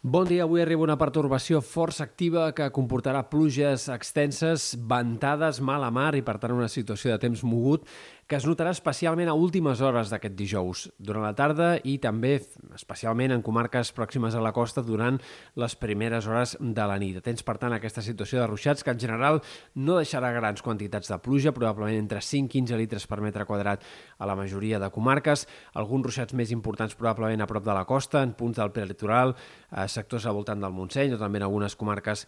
Bon dia, avui arriba una pertorbació força activa que comportarà pluges extenses, ventades, mala mar i, per tant, una situació de temps mogut que es notarà especialment a últimes hores d'aquest dijous, durant la tarda i també especialment en comarques pròximes a la costa durant les primeres hores de la nit. Tens, per tant, aquesta situació de ruixats que en general no deixarà grans quantitats de pluja, probablement entre 5 i 15 litres per metre quadrat a la majoria de comarques, alguns ruixats més importants probablement a prop de la costa, en punts del prelitoral, a sectors al voltant del Montseny o també en algunes comarques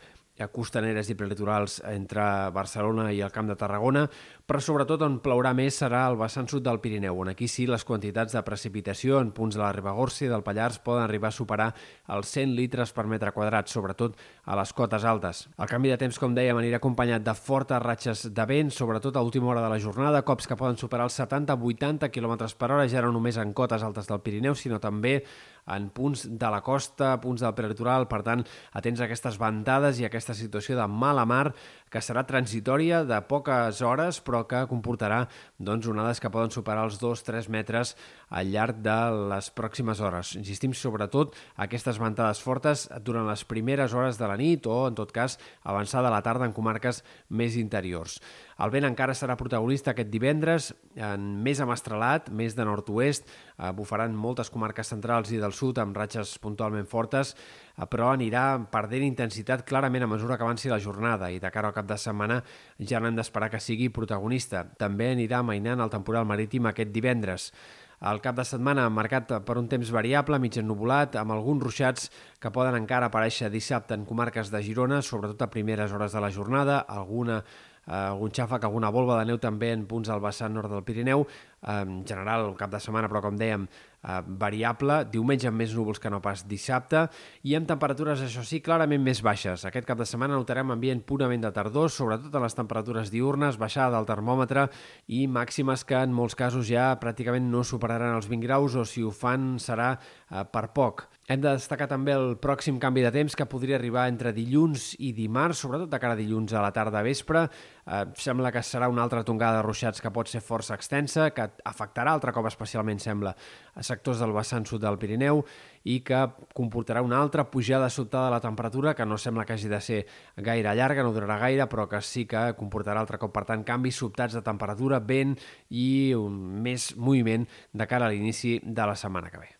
costaneres i prelitorals entre Barcelona i el Camp de Tarragona, però sobretot on plourà més serà el vessant sud del Pirineu, on aquí sí les quantitats de precipitació en punts de la Ribagorça i del Pallars poden arribar a superar els 100 litres per metre quadrat, sobretot a les cotes altes. El canvi de temps, com dèiem, anirà acompanyat de fortes ratxes de vent, sobretot a última hora de la jornada, cops que poden superar els 70-80 km per hora, ja no només en cotes altes del Pirineu, sinó també en punts de la costa, punts del prelitoral, per tant, atents a aquestes ventades i a aquesta situació de mala mar que serà transitòria de poques hores, però que comportarà doncs, onades que poden superar els 2-3 metres al llarg de les pròximes hores. Insistim sobretot aquestes ventades fortes durant les primeres hores de la nit o, en tot cas, avançada la tarda en comarques més interiors. El vent encara serà protagonista aquest divendres, en més amastrelat, més de nord-oest, eh, bufaran moltes comarques centrals i del sud amb ratxes puntualment fortes, eh, però anirà perdent intensitat clarament a mesura que avanci la jornada i de cara al cap de setmana ja n'hem d'esperar que sigui protagonista. També anirà mainant el temporal marítim aquest divendres. El cap de setmana marcat per un temps variable, mig ennubulat, amb alguns ruixats que poden encara aparèixer dissabte en comarques de Girona, sobretot a primeres hores de la jornada, alguna eh, algun xàfec, alguna volva de neu també en punts al vessant nord del Pirineu, en general el cap de setmana, però com dèiem, eh, variable, diumenge amb més núvols que no pas dissabte, i amb temperatures, això sí, clarament més baixes. Aquest cap de setmana notarem ambient purament de tardor, sobretot en les temperatures diurnes, baixada del termòmetre i màximes que en molts casos ja pràcticament no superaran els 20 graus o si ho fan serà eh, per poc. Hem de destacar també el pròxim canvi de temps que podria arribar entre dilluns i dimarts, sobretot de cara a dilluns a la tarda a vespre. Eh, sembla que serà una altra tongada de ruixats que pot ser força extensa, que afectarà altre cop especialment, sembla, a sectors del vessant sud del Pirineu i que comportarà una altra pujada sobtada de la temperatura que no sembla que hagi de ser gaire llarga, no durarà gaire, però que sí que comportarà altre cop, per tant, canvis sobtats de temperatura, vent i un més moviment de cara a l'inici de la setmana que ve.